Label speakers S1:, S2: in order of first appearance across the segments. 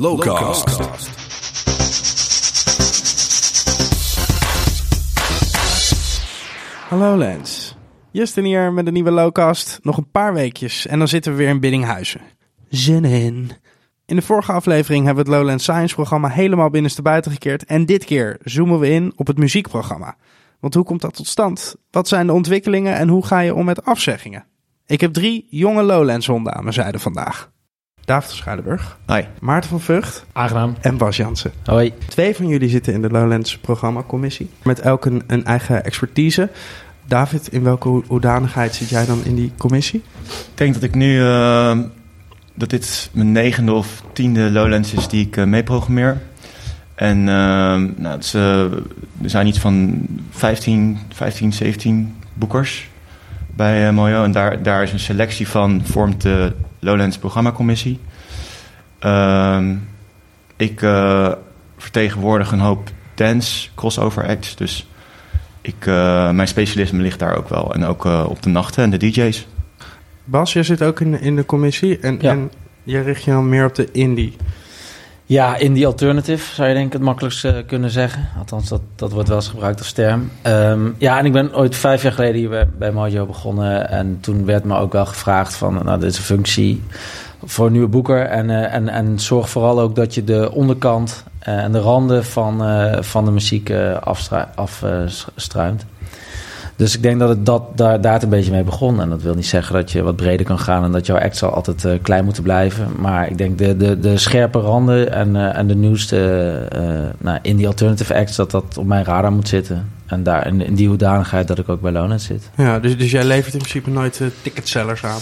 S1: Lowcast.
S2: Hallo Lens. Justin hier met een nieuwe Lowcast. Nog een paar weekjes en dan zitten we weer in Biddinghuizen. Zin in. In de vorige aflevering hebben we het Lowland Science programma helemaal binnenstebuiten gekeerd. En dit keer zoomen we in op het muziekprogramma. Want hoe komt dat tot stand? Wat zijn de ontwikkelingen en hoe ga je om met afzeggingen? Ik heb drie jonge Lowlands honden aan mijn zijde vandaag. David Schuilenburg,
S3: Hoi.
S2: Maarten van Vught
S4: Aangenaam.
S2: en Bas Jansen.
S4: Hoi.
S2: Twee van jullie zitten in de Lowlands programmacommissie. Met elk een, een eigen expertise. David, in welke ho- hoedanigheid zit jij dan in die commissie?
S3: Ik denk dat ik nu... eh, dat dit mijn negende of tiende Lowlands is die ik eh, meeprogrammeer. En eh, nou, het is, er zijn iets van 15, 15 17 boekers bij eh, Mojo. En daar, daar is een selectie van, vormt de Lowlands programmacommissie. Ehm, ik eh, vertegenwoordig een hoop dance crossover acts. Dus ik, eh, mijn specialisme ligt daar ook wel. En ook eh, op de nachten en de DJ's.
S2: Bas, jij zit ook in, in de commissie. En,
S4: Ja.
S2: en jij richt je dan meer op de indie.
S4: Ja, indie alternative zou je denk ik het makkelijkst eh, kunnen zeggen. Althans, dat, dat wordt wel eens gebruikt als term. Ehm, ja, en ik ben ooit vijf jaar geleden hier bij, Mojo begonnen. En toen werd me ook wel gevraagd van, nou, dit is een functie voor een nieuwe boeker. En, eh, en, en zorg vooral ook dat je de onderkant eh, en de randen van, van de muziek afstruimt. Dus ik denk dat het dat, daar, daar het een beetje mee begon. En dat wil niet zeggen dat je wat breder kan gaan en dat jouw act zal altijd eh, klein moeten blijven. Maar ik denk de, de, de scherpe randen en, eh, en de nieuwste eh, nou, in die alternative acts, dat dat op mijn radar moet zitten. En daar in, in die hoedanigheid dat ik ook bij Lowlands zit.
S2: Ja, dus, dus jij levert in principe nooit eh, ticketsellers aan.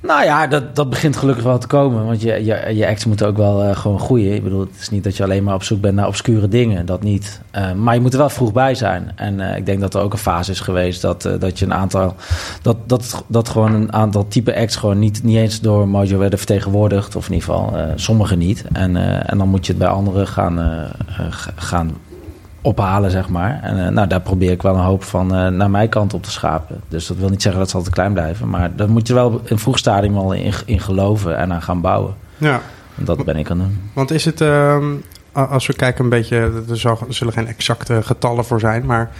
S4: Nou ja, dat, dat begint gelukkig wel te komen. Want je, je, je acts moeten ook wel eh, gewoon groeien. Ik bedoel, het is niet dat je alleen maar op zoek bent naar obscure dingen. Dat niet. Eh, maar je moet er wel vroeg bij zijn. En ik denk dat er ook een fase is geweest dat, dat je een aantal. Dat, dat, dat gewoon een aantal type acts gewoon niet, niet eens door Mojo werden vertegenwoordigd. Of in ieder geval, eh sommige niet. En, en dan moet je het bij anderen gaan, gaan ophalen, zeg maar. En eh, nou, daar probeer ik wel een hoop van eh, naar mijn kant op te schapen. Dus dat wil niet zeggen dat ze altijd klein blijven. Maar daar moet je wel in een vroeg stadium al in, in geloven en aan gaan bouwen.
S2: Ja,
S4: En dat ben ik aan het doen.
S2: want is het... ehm, als we kijken een beetje... Er, zal, er zullen geen exacte getallen voor zijn. Maar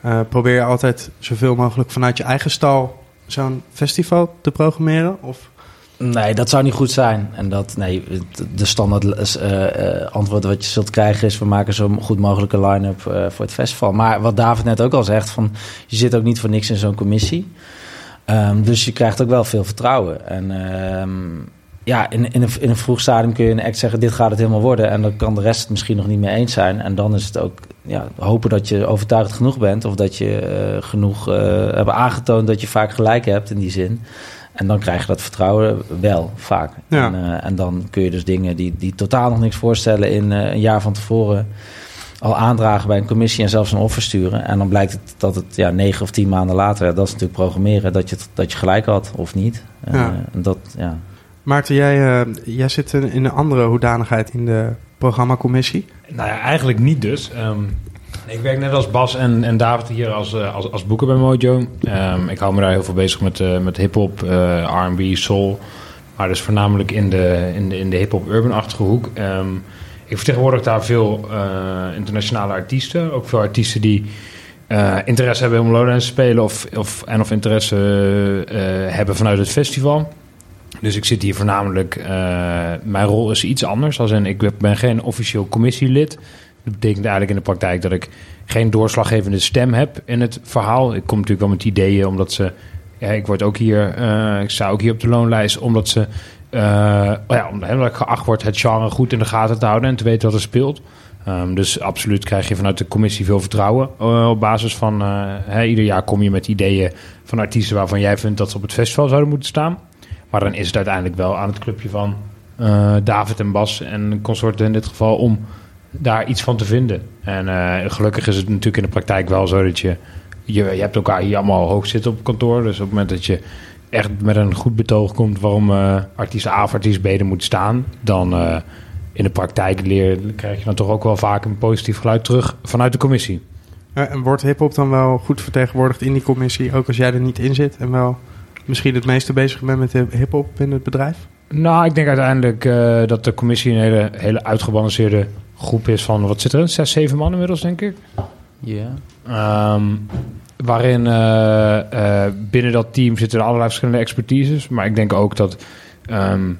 S2: eh, probeer je altijd zoveel mogelijk vanuit je eigen stal... zo'n festival te programmeren? Of...
S4: Nee, dat zou niet goed zijn. En dat, nee, de standaard eh, eh, antwoord wat je zult krijgen is... we maken zo goed mogelijke line-up eh, voor het festival. Maar wat David net ook al zegt, van, je zit ook niet voor niks in zo'n commissie. Ehm, dus je krijgt ook wel veel vertrouwen. En ehm, ja, in, in, een, in een vroeg stadium kun je een act zeggen... dit gaat het helemaal worden. En dan kan de rest het misschien nog niet mee eens zijn. En dan is het ook ja, hopen dat je overtuigd genoeg bent... of dat je eh, genoeg eh hebt aangetoond dat je vaak gelijk hebt in die zin... En dan krijg je dat vertrouwen wel vaak.
S2: Ja.
S4: En, eh, en dan kun je dus dingen die, die totaal nog niks voorstellen in eh, een jaar van tevoren al aandragen bij een commissie en zelfs een offer sturen. En dan blijkt het dat het ja, negen of tien maanden later, dat is natuurlijk programmeren, dat je, dat je gelijk had of niet.
S2: Ja.
S4: eh, en dat, ja.
S2: Maarten, jij, eh, jij zit in in een andere hoedanigheid in de programmacommissie.
S5: Nou ja, eigenlijk niet dus. Ehm, ik werk net als Bas en, en David hier als, eh, als, als boeker bij Mojo. Ehm, ik hou me daar heel veel bezig met, eh, met hip-hop, eh, RB, soul. Maar dus voornamelijk in de, in de, in de hip-hop urban-achtige hoek. Ehm, ik vertegenwoordig daar veel internationale artiesten. Ook veel artiesten die interesse hebben om Lowlands te spelen. Of, of, en of interesse hebben vanuit het festival. Dus ik zit hier voornamelijk. mijn rol is iets anders. Als in, ik ben geen officieel commissielid. Dat betekent eigenlijk in de praktijk dat ik geen doorslaggevende stem heb in het verhaal. Ik kom natuurlijk wel met ideeën, omdat ze. Ja, ik word ook hier. eh, ik sta ook hier op de loonlijst, omdat ze. oh ja, omdat ik geacht word het genre goed in de gaten te houden en te weten wat er speelt. Ehm, dus absoluut krijg je vanuit de commissie veel vertrouwen. eh, op basis van. ieder jaar kom je met ideeën van artiesten waarvan jij vindt dat ze op het festival zouden moeten staan. Maar dan is het uiteindelijk wel aan het clubje van David en Bas en consorten in dit geval om daar iets van te vinden. En eh, gelukkig is het natuurlijk in de praktijk wel zo dat je, je, je hebt elkaar hier allemaal hoog zitten op kantoor. Dus op het moment dat je echt met een goed betoog komt waarom eh artiest A of artiest B er moet staan, dan eh, in de praktijk leer, krijg je dan toch ook wel vaak een positief geluid terug vanuit de commissie.
S2: En wordt hip-hop dan wel goed vertegenwoordigd in die commissie, ook als jij er niet in zit? En wel misschien het meeste bezig bent met de hip-hop binnen het bedrijf?
S5: Nou, ik denk uiteindelijk eh, dat de commissie een hele, hele uitgebalanceerde groep is van, wat zit er? Zes, zeven man inmiddels, denk ik.
S4: Ja.
S5: Ehm, waarin eh, eh, binnen dat team zitten allerlei verschillende expertises. Maar ik denk ook dat, ehm,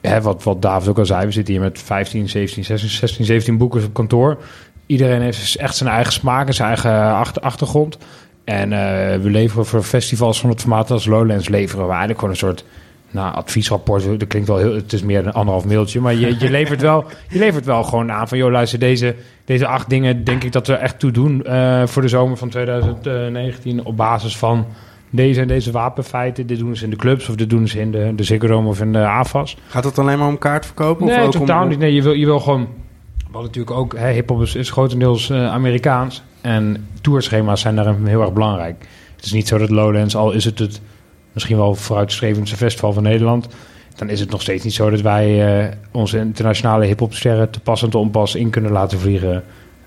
S5: hè, wat, wat David ook al zei, we zitten hier met 15, 17, 16, 16 17 boekers op kantoor. Iedereen heeft echt zijn eigen smaak en zijn eigen achter, achtergrond. En eh, we leveren voor festivals van het formaat als Lowlands leveren we eigenlijk gewoon een soort nou, adviesrapport. Dat klinkt wel heel, het is meer een anderhalf mailtje, maar je, je, levert wel, je levert wel gewoon aan van, joh, luister, deze, deze acht dingen denk ik dat we echt toe doen eh, voor de zomer van 2019 op basis van deze en deze wapenfeiten. Dit doen ze in de clubs of dit doen ze in de, de Ziggo Dome of in de AFAS.
S2: Gaat het alleen maar om kaartverkopen?
S5: Nee,
S2: of ook
S5: totaal
S2: om...
S5: niet. Nee, je wil, je wil gewoon... Wat natuurlijk ook... hè, Hip-hop is, is grotendeels eh, Amerikaans. En tourschema's zijn daarin heel erg belangrijk. Het is niet zo dat Lowlands, al is het het misschien wel vooruitstrevendste festival van Nederland... dan is het nog steeds niet zo dat wij eh, onze internationale hip-hopsterren te pas en te onpas in kunnen laten vliegen.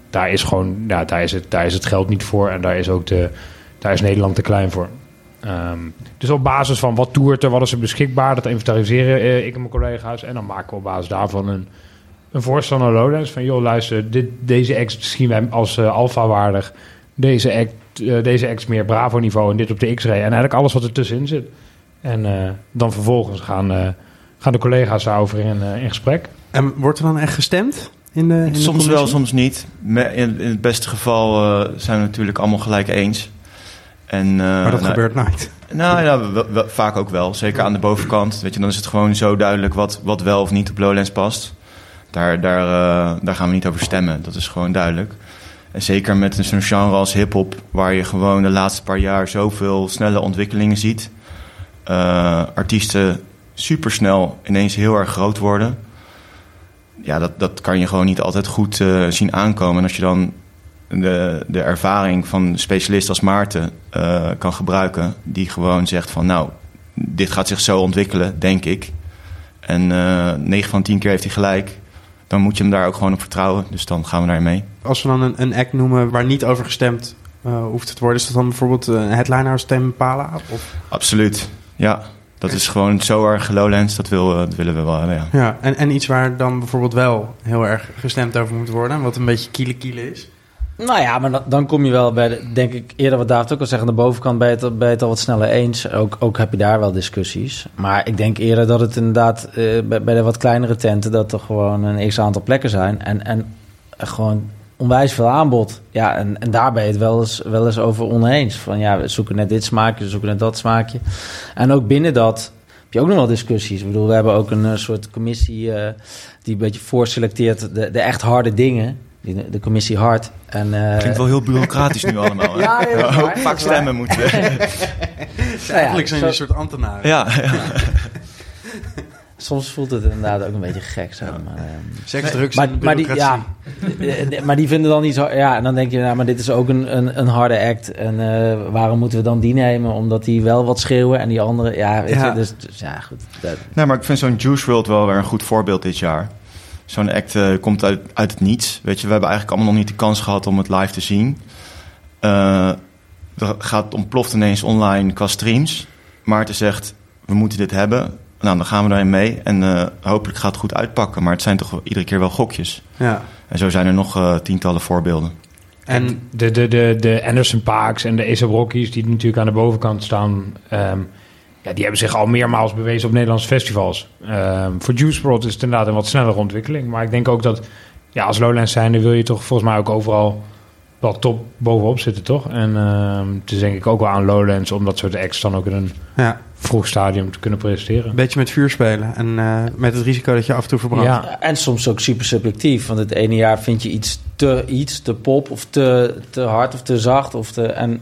S5: Daar is gewoon... Ja, daar is, het, daar is het geld niet voor. En daar is ook de... Daar is Nederland te klein voor. Ehm, dus op basis van wat toert er, wat is er beschikbaar, dat inventariseren eh, ik en mijn collega's. En dan maken we op basis daarvan een, een voorstel naar Lowlands. Van joh, luister, dit, deze act zien wij als eh, alfa waardig. Deze act, eh, deze act meer Bravo niveau en dit op de X-ray. En eigenlijk alles wat er tussenin zit. En eh, dan vervolgens gaan, eh, gaan de collega's daarover in, eh, in gesprek.
S2: En wordt er dan echt gestemd? In de, in de
S3: Soms wel, soms niet. In, in het beste geval eh, zijn we natuurlijk allemaal gelijk eens. En, eh,
S2: Maar dat
S3: nou,
S2: gebeurt nooit.
S3: Nou ja, vaak ook wel. Zeker aan de bovenkant. Weet je, dan is het gewoon zo duidelijk wat, wat wel of niet op Lowlands past. Daar, daar, eh, daar gaan we niet over stemmen. Dat is gewoon duidelijk. En zeker met zo'n genre als hip-hop, waar je gewoon de laatste paar jaar zoveel snelle ontwikkelingen ziet. Eh, artiesten supersnel ineens heel erg groot worden. Ja, dat, dat kan je gewoon niet altijd goed eh, zien aankomen. En als je dan de, de ervaring van een specialist als Maarten kan gebruiken, die gewoon zegt van nou, dit gaat zich zo ontwikkelen, denk ik. En eh 9 van 10 keer heeft hij gelijk. Dan moet je hem daar ook gewoon op vertrouwen. Dus dan gaan we daarin mee.
S2: Als we dan een, een act noemen waar niet over gestemd eh, hoeft te worden, is dat dan bijvoorbeeld een headliner als? Of,
S3: Absoluut. Ja, dat is gewoon zo erg Lowlands. Dat, wil, dat willen we wel hebben, ja.
S2: ja, en, en iets waar dan bijvoorbeeld wel heel erg gestemd over moet worden, wat een beetje kiele kiele is.
S4: Nou ja, maar dan, kom je wel bij, de, denk ik, eerder wat David ook al zegt, aan de bovenkant je het, het al wat sneller eens. Ook, ook heb je daar wel discussies. Maar ik denk eerder dat het inderdaad eh, bij, bij de wat kleinere tenten, dat er gewoon een x-aantal plekken zijn. En, en gewoon onwijs veel aanbod. Ja, en, en daar ben je het wel eens, wel eens over oneens. Van ja, we zoeken net dit smaakje, we zoeken net dat smaakje. En ook binnen dat heb je ook nog wel discussies. Ik bedoel, we hebben ook een eh, soort commissie eh, die een beetje voorselecteert de, de echt harde dingen. Die- De commissie hard. En, eh,
S3: Klinkt wel heel bureaucratisch nu allemaal. hè?
S4: Ja, ja.
S3: Ook vaak stemmen moeten.
S4: nou ja,
S2: Eigenlijk zijn
S4: zo-
S2: die een soort ambtenaren.
S3: Ja, ja.
S4: Soms voelt het inderdaad ook een beetje gek. Zo, maar, ehm,
S2: Seks, drugs
S4: maar,
S2: en
S4: maar, die,
S2: bureaucratie.
S4: ja, maar die vinden dan niet zo... Ja, en dan denk je, nou, maar dit is ook een, een, een harde act. En eh, waarom moeten we dan die nemen? Omdat die wel wat schreeuwen en die andere... Ja, weet
S2: Ja.
S4: je, dus, dus ja, goed. Dat,
S3: Nee, maar ik vind zo'n Juice World wel weer een goed voorbeeld dit jaar. Zo'n act eh, komt uit, uit het niets. Weet je, we hebben eigenlijk allemaal nog niet de kans gehad om het live te zien. Eh er gaat ontploft ineens online qua streams. Maarten zegt, we moeten dit hebben. Nou, dan gaan we daarin mee. En eh, hopelijk gaat het goed uitpakken. Maar het zijn toch iedere keer wel gokjes.
S2: Ja.
S3: En zo zijn er nog eh, tientallen voorbeelden.
S2: En
S5: De, de, de, de Anderson Paaks en de A$AP Rockies, die natuurlijk aan de bovenkant staan... ehm, ja, die hebben zich al meermaals bewezen op Nederlandse festivals. Ehm, voor Juice WRLD is het inderdaad een wat snellere ontwikkeling. Maar ik denk ook dat ja, als Lowlands zijnde wil je toch volgens mij ook overal wel top bovenop zitten, toch? En ehm, het is denk ik ook wel aan Lowlands om dat soort acts dan ook in een
S2: ja,
S5: vroeg stadium te kunnen presenteren.
S2: een beetje met vuur spelen. En eh, met het risico dat je af en toe verbrandt.
S5: Ja,
S4: en soms ook super subjectief. Want het ene jaar vind je iets te, iets te pop of te, te hard of te zacht. Of te, en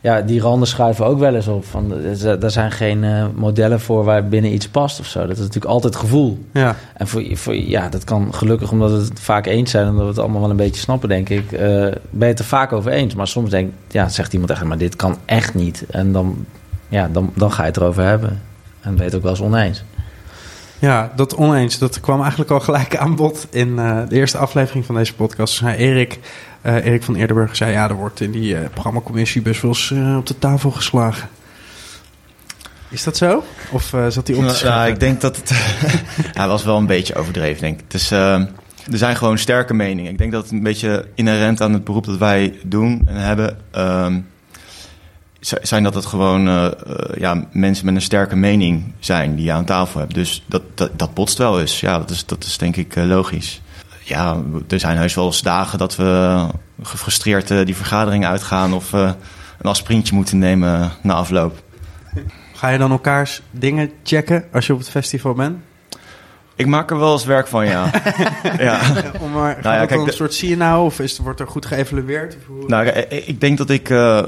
S4: ja, die randen schuiven ook wel eens op. Van, er daar zijn geen eh, modellen voor waar binnen iets past of zo. Dat is natuurlijk altijd gevoel.
S2: Ja.
S4: En voor, voor, ja, dat kan gelukkig, omdat we het vaak eens zijn... omdat we het allemaal wel een beetje snappen, denk ik... eh, ben je het er vaak over eens. Maar soms denk, ja, zegt iemand echt... maar dit kan echt niet. En dan, ja, dan, dan ga je het erover hebben. En ben je het ook wel eens oneens.
S2: Ja, dat oneens. Dat kwam eigenlijk al gelijk aan bod in eh, de eerste aflevering van deze podcast. Zei Erik, eh, Erik van Eerdenburg zei... ja, er wordt in die eh, programmacommissie best wel eens op de tafel geslagen. Is dat zo? Of zat hij op te?
S3: Nou, ik denk dat het... hij was wel een beetje overdreven, denk ik. Het is, er zijn gewoon sterke meningen. Ik denk dat het een beetje inherent aan het beroep dat wij doen en hebben... Uh, zijn dat het gewoon uh, ja, mensen met een sterke mening zijn die je aan tafel hebt. Dus dat, dat, botst wel eens. Ja, dat is, dat is denk ik logisch. Ja, er zijn heus wel eens dagen dat we gefrustreerd die vergadering uitgaan... of een aspirintje moeten nemen na afloop.
S2: Ga je dan elkaars dingen checken als je op het festival bent?
S3: Ik maak er wel eens werk van, ja.
S2: ja. Om maar, nou ja, kijk, een soort zie je nou of is, wordt er goed geëvalueerd? Of
S3: hoe? Nou, ik denk dat ik, uh,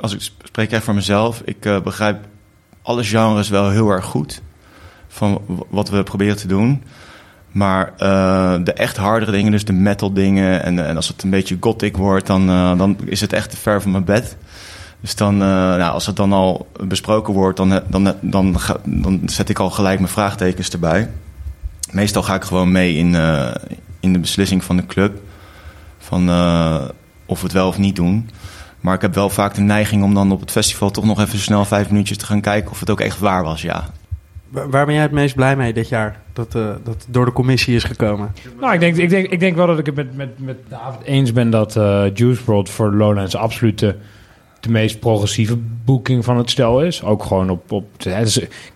S3: als ik spreek echt voor mezelf, ik uh, begrijp alle genres wel heel erg goed van wat we proberen te doen. Maar uh, de echt hardere dingen, dus de metal dingen en, en als het een beetje gothic wordt, dan, dan is het echt te ver van mijn bed. Dus dan, uh, nou, als het dan al besproken wordt, dan, dan, dan, dan zet ik al gelijk mijn vraagtekens erbij. Meestal ga ik gewoon mee in, uh, in de beslissing van de club. Van uh, of we het wel of niet doen. Maar ik heb wel vaak de neiging om dan op het festival toch nog even snel vijf minuutjes te gaan kijken of het ook echt waar was, ja.
S2: Waar ben jij het meest blij mee dit jaar? Dat, uh, dat door de commissie is gekomen?
S5: Nou, ik denk, ik denk, ik denk wel dat ik het met, met, met David eens ben dat uh, Juice WRLD voor Lowlands absoluut de meest progressieve boeking van het stel is. Ook gewoon op. op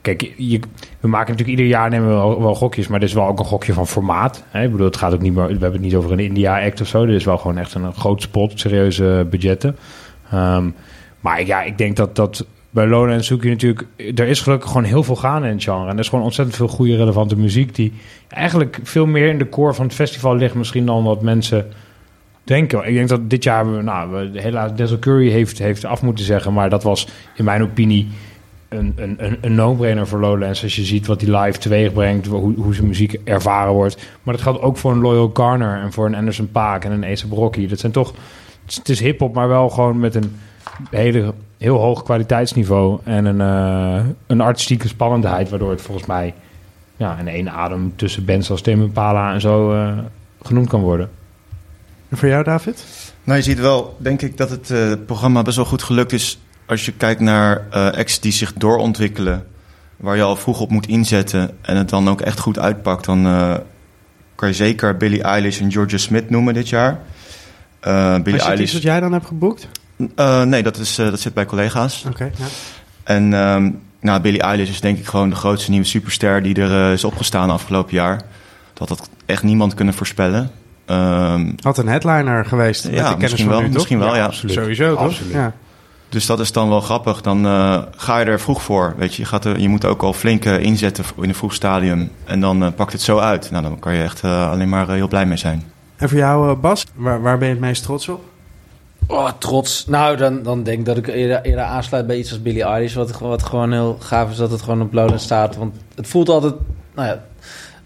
S5: kijk, je, we maken natuurlijk ieder jaar nemen we wel, gokjes, maar dit is wel ook een gokje van formaat. Hè? Ik bedoel, het gaat ook niet meer. We hebben het niet over een India-act of zo. Dit is wel gewoon echt een, groot spot, serieuze budgetten. Um, maar ja, ik denk dat dat. Bij Lowlands zoek je natuurlijk... Er is gelukkig gewoon heel veel gaan in het genre. En er is gewoon ontzettend veel goede, relevante muziek... die eigenlijk veel meer in de core van het festival ligt... misschien dan wat mensen denken. Ik denk dat dit jaar, nou, helaas Denzel Curry heeft, heeft af moeten zeggen. Maar dat was in mijn opinie een, een, een no-brainer voor Lowlands. Als je ziet wat die live teweeg brengt, hoe, hoe zijn muziek ervaren wordt. Maar dat geldt ook voor een Loyal Garner en voor een Anderson Paak en een Ace Brocky. Dat zijn toch, het is hip-hop, maar wel gewoon met een hele, heel hoog kwaliteitsniveau. En een, uh, een artistieke spannendheid, waardoor het volgens mij ja, in één adem tussen bands als Tame Impala en zo uh, genoemd kan worden.
S2: En voor jou, David?
S3: Nou, je ziet wel, denk ik, dat het uh, programma best wel goed gelukt is. Als je kijkt naar uh, acts die zich doorontwikkelen, waar je al vroeg op moet inzetten en het dan ook echt goed uitpakt, dan uh, kan je zeker Billie Eilish en Georgia Smith noemen dit jaar.
S2: Uh, Billie Eilish. Is wat jij dan hebt geboekt?
S3: nee, dat, is, dat zit bij collega's.
S2: Oké. ja.
S3: En um, nou, Billie Eilish is denk ik gewoon de grootste nieuwe superster die er is opgestaan afgelopen jaar. Dat had echt niemand kunnen voorspellen.
S2: Um, Had een headliner geweest.
S3: Ja, met misschien, wel, misschien wel. Ja,
S2: Sowieso, toch? Absoluut. Ja.
S3: Dus dat is dan wel grappig. Dan uh, ga je er vroeg voor. Weet je, je, gaat er, je moet ook al flink uh, inzetten in een vroeg stadium. En dan uh, pakt het zo uit. Nou, dan kan je echt alleen maar heel blij mee zijn.
S2: En voor jou, Bas, waar, waar ben je het meest trots op?
S4: Oh, trots. Nou, dan, dan denk ik dat ik eerder, eerder aansluit bij iets als Billie Eilish. Wat, wat gewoon heel gaaf is dat het gewoon op Lowlands staat. Want het voelt altijd... Nou ja,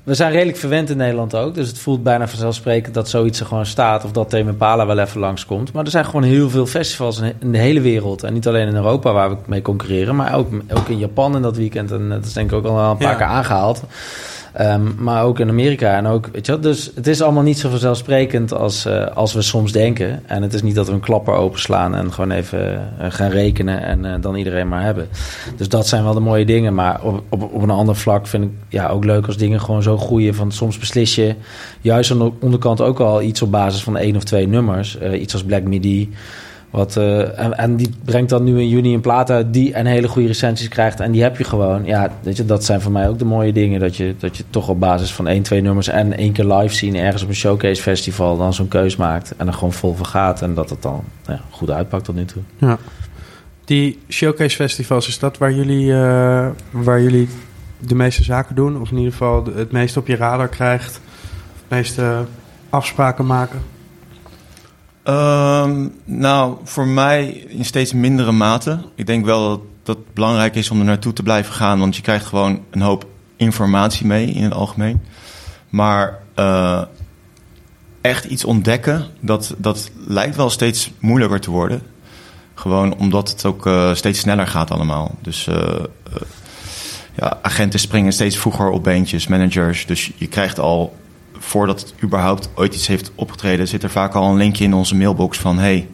S4: we zijn redelijk verwend in Nederland ook. Dus het voelt bijna vanzelfsprekend dat zoiets er gewoon staat. Of dat Tame Impala wel even langskomt. Maar er zijn gewoon heel veel festivals in de hele wereld. En niet alleen in Europa waar we mee concurreren. Maar ook, ook in Japan in dat weekend. En dat is denk ik ook al een paar keer aangehaald. Ehm, maar ook in Amerika. En ook, weet je, dus het is allemaal niet zo vanzelfsprekend als, uh, als we soms denken. En het is niet dat we een klapper openslaan en gewoon even uh, gaan rekenen en uh, dan iedereen maar hebben. Dus dat zijn wel de mooie dingen. Maar op, op, op een ander vlak vind ik ja, ook leuk als dingen gewoon zo groeien. Van soms beslis je juist aan de onderkant ook al iets op basis van één of twee nummers. iets als Black Midi. Wat, uh, en, en, die brengt dan nu in juni een plaat uit die een hele goede recensies krijgt. En die heb je gewoon. Ja, weet je, dat zijn voor mij ook de mooie dingen. Dat je, dat je toch op basis van één, twee nummers en één keer live zien ergens op een showcase festival dan zo'n keus maakt. En er gewoon vol voor gaat. En dat het dan nou ja, goed uitpakt tot nu toe.
S2: Ja. Die showcase festivals, is dat waar jullie, uh, waar jullie de meeste zaken doen? Of in ieder geval het meeste op je radar krijgt? Het meeste afspraken maken?
S3: Um, nou, voor mij in steeds mindere mate. Ik denk wel dat, het belangrijk is om er naartoe te blijven gaan, want je krijgt gewoon een hoop informatie mee in het algemeen. Maar uh, echt iets ontdekken, dat, dat lijkt wel steeds moeilijker te worden. Gewoon omdat het ook uh, steeds sneller gaat allemaal. Dus uh, ja, agenten springen steeds vroeger op beentjes, managers. Dus je krijgt al voordat het überhaupt ooit iets heeft opgetreden, zit er vaak al een linkje in onze mailbox van: hey,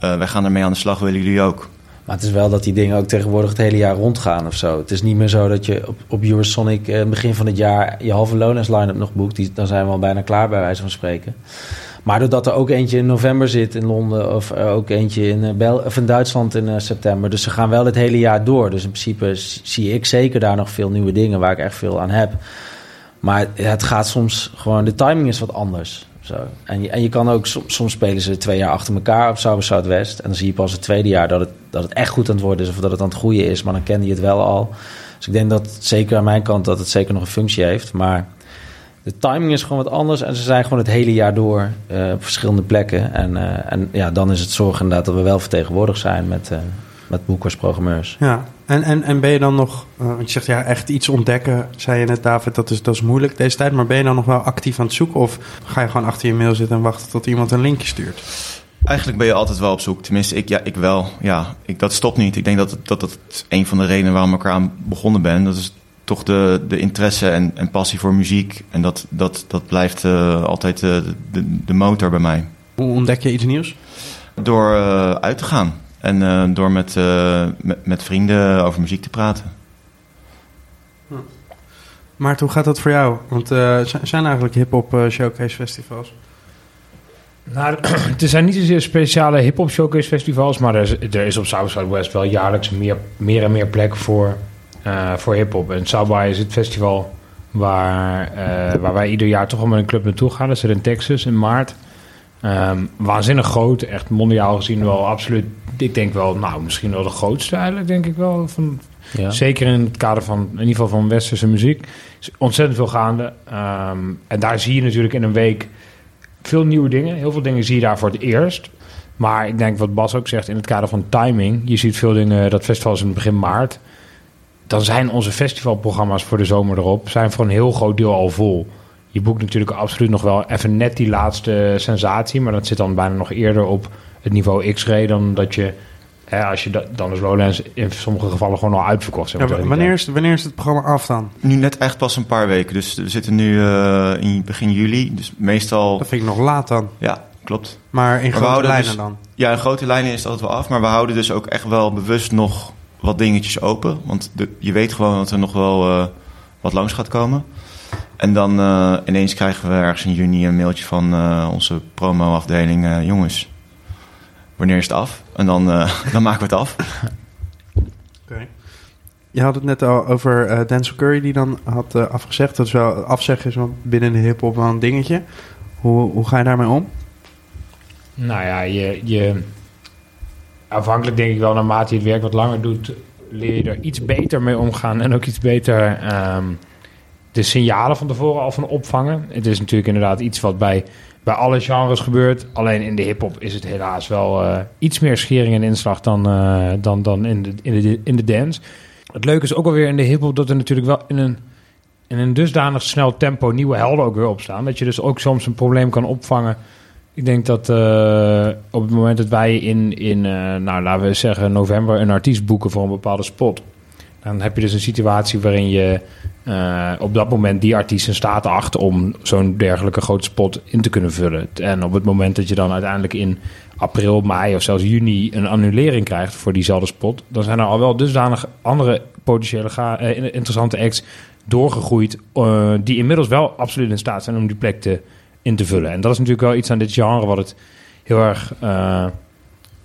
S3: uh, wij gaan ermee aan de slag, willen jullie ook?
S4: Maar het is wel dat die dingen ook tegenwoordig het hele jaar rondgaan of zo. Het is niet meer zo dat je op, op Eurosonic eh, begin van het jaar je halve Lowlands line-up nog boekt. Die, dan zijn we al bijna klaar bij wijze van spreken. Maar doordat er ook eentje in november zit in Londen of ook eentje in, eh, Duitsland in eh, september. Dus ze gaan wel het hele jaar door. Dus in principe zie ik zeker daar nog veel nieuwe dingen waar ik echt veel aan heb. Maar het gaat soms gewoon, de timing is wat anders. En, je, en je kan ook, soms, soms spelen ze twee jaar achter elkaar op South Southwest. En dan zie je pas het tweede jaar dat het, dat het echt goed aan het worden is of dat het aan het groeien is. Maar dan kende je het wel al. Dus ik denk dat zeker aan mijn kant dat het zeker nog een functie heeft. Maar de timing is gewoon wat anders. En ze zijn gewoon het hele jaar door eh, op verschillende plekken. En, eh, en ja, dan is het zorg inderdaad dat we wel vertegenwoordigd zijn met, eh met boekers, programmeurs.
S2: Ja, en, en, en ben je dan nog, eh, want je zegt ja, echt iets ontdekken, zei je net David, dat is, dat is moeilijk deze tijd. Maar ben je dan nog wel actief aan het zoeken of ga je gewoon achter je mail zitten en wachten tot iemand een linkje stuurt?
S3: Eigenlijk ben je altijd wel op zoek. Tenminste, ik, ja, ik wel. Ja, ik, dat stopt niet. Ik denk dat, dat dat een van de redenen waarom ik eraan begonnen ben. Dat is toch de, de interesse en, en passie voor muziek. En dat, dat, dat blijft eh, altijd eh, de, de motor bij mij.
S2: Hoe ontdek je iets nieuws?
S3: Door eh, uit te gaan. En eh, door met, eh, met, met vrienden over muziek te praten.
S2: Maarten, hoe gaat dat voor jou? Want eh, z- zijn eigenlijk hip-hop showcase festivals?
S5: Nou, er zijn niet zozeer speciale hip-hop showcase festivals, maar er is, er is op South Southwest wel jaarlijks meer, meer en meer plek voor, eh, voor hip-hop. En South by is het festival waar, eh, waar wij ieder jaar toch wel met een club naartoe gaan. Dat is er in Texas in maart. Ehm, waanzinnig groot, echt mondiaal gezien wel absoluut. Ik denk wel, nou, misschien wel de grootste eigenlijk, denk ik wel. Van,
S4: Ja.
S5: Zeker in het kader van, in ieder geval van westerse muziek. is ontzettend veel gaande. Ehm, en daar zie je natuurlijk in een week veel nieuwe dingen. Heel veel dingen zie je daar voor het eerst. Maar ik denk wat Bas ook zegt in het kader van timing. Je ziet veel dingen, dat festival is in het begin maart. Dan zijn onze festivalprogramma's voor de zomer erop... zijn voor een heel groot deel al vol. Je boekt natuurlijk absoluut nog wel even net die laatste sensatie... maar dat zit dan bijna nog eerder op het niveau X-ray... dan dat je, hè, als je dat, dan is Lowlands in sommige gevallen gewoon al uitverkocht. zeg maar,
S2: wanneer, is, wanneer is het programma af dan?
S3: Nu net echt pas een paar weken. Dus we zitten nu eh, in begin juli. Dus meestal...
S2: Dat vind ik nog laat dan.
S3: Ja, klopt.
S2: Maar in grote lijnen
S3: dus-
S2: dan.
S3: Ja, in grote lijnen is het altijd wel af. Maar we houden dus ook echt wel bewust nog wat dingetjes open. Want de, je weet gewoon dat er nog wel eh, wat langs gaat komen. En dan eh, ineens krijgen we ergens in juni een mailtje van eh, onze promo-afdeling. eh, jongens, wanneer is het af? En dan, eh, dan maken we het af.
S2: Je had het net al over eh Denzel Curry die dan had afgezegd. Dat is wel, afzeggen is wel binnen de hip-hop wel een dingetje. Hoe, hoe ga je daarmee om?
S5: Nou ja, je, je, afhankelijk denk ik wel, naarmate je het werk wat langer doet, leer je er iets beter mee omgaan en ook iets beter ehm, de signalen van tevoren al van opvangen. Het is natuurlijk inderdaad iets wat bij, bij alle genres gebeurt. Alleen in de hip-hop is het helaas wel eh, iets meer schering en inslag dan, eh, dan, dan in, de, in, de, in de dance. Het leuke is ook alweer in de hip-hop dat er natuurlijk wel in een, in een dusdanig snel tempo nieuwe helden ook weer opstaan. Dat je dus ook soms een probleem kan opvangen. Ik denk dat eh, op het moment dat wij in, in nou, laten we zeggen, november een artiest boeken voor een bepaalde spot. Dan heb je dus een situatie waarin je eh, op dat moment die artiest in staat acht om zo'n dergelijke grote spot in te kunnen vullen. En op het moment dat je dan uiteindelijk in april, mei of zelfs juni een annulering krijgt voor diezelfde spot, dan zijn er al wel dusdanig andere potentiële ga- eh, interessante acts doorgegroeid eh, die inmiddels wel absoluut in staat zijn om die plek te, in te vullen. En dat is natuurlijk wel iets aan dit genre wat het heel erg,